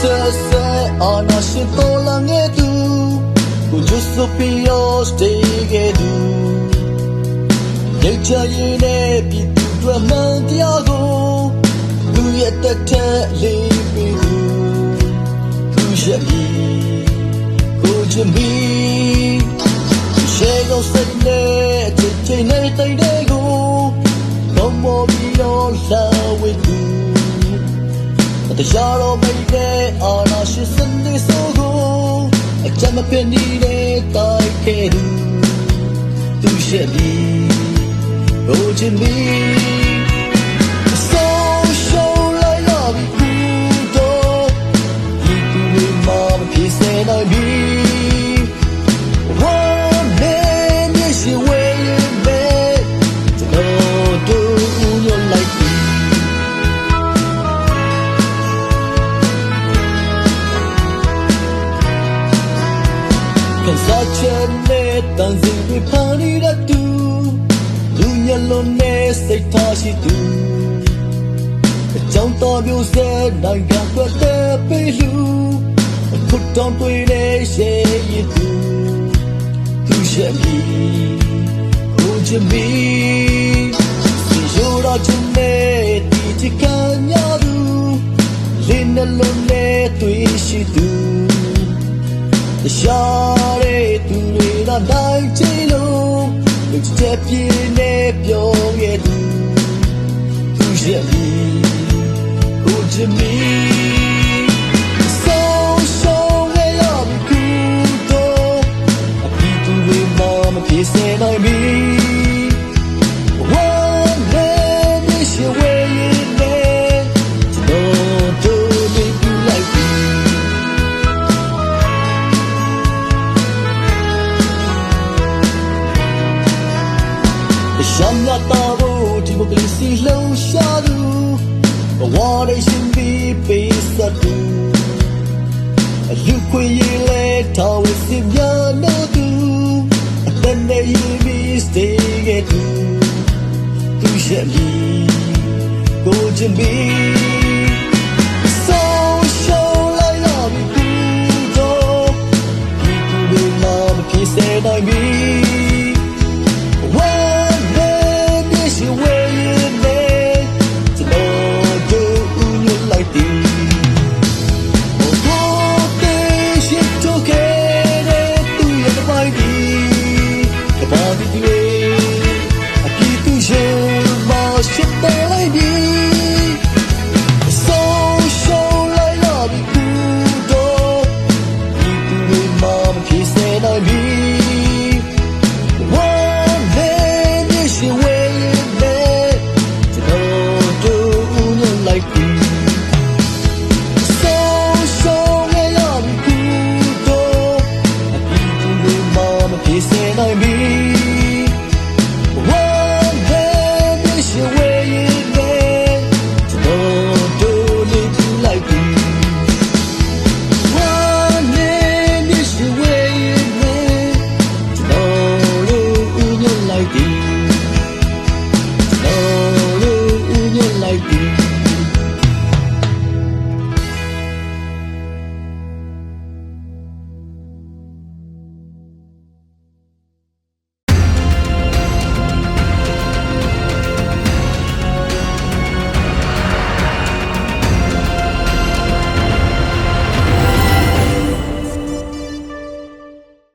ဆက်ဆက်အာနာရှင်တော်လာငဲ့သူ Who just so pure stay get you ရိတ်ချရည်နဲ့ပြည်သူတွေမှန်တရားကိုလူရဲ့တက်ထက်လေးပြီးသူသူရှိပြီကိုချင်ပြီရှေ့ကိုစိတ်နဲ့ချစ်ချင်နေတဲ့ကို No more be all love with you တရားတော်မိတ်တဲ့အာနာရှိစနေဆိုကိုအကြမ်းမပြနေတဲ့တိုက်ခဲ့သူသူရဲ့မီ Oh Jimmy Cause I can't dancing with honey that do လူညလုံးနဲ့စိတ်ထားရှိသူအကြောင်းတော်မျိုးစဲနိုင်ငံကွက်တဲ့ပေးလူအခုတောင်းတွေ့တဲ့ရှေးရသူသူရဲ့မီကိုချင်မီစီရိုးတော့ချင်တဲ့ဒီချကညာသူလင်းနှလုံးနဲ့တွေ့ရှိသူရှားတဲ့သူ တွေကနိုင်ချင်လို့လူချက်ပြင်းနေပြောခဲ့သူသူရဲ့မီကိုချင်မီ ရှမ်းရတာဖို့ဒီမိုကရေစီလှုံ့ရှားသူဘဝရရှင်ပြီးပေးစသူအလူခွေရလေတော်ဝစီမြလို့သူအတန်နေရပြီးစတေးခဲ့သူသူရဲ့မီကိုချင်ပြီး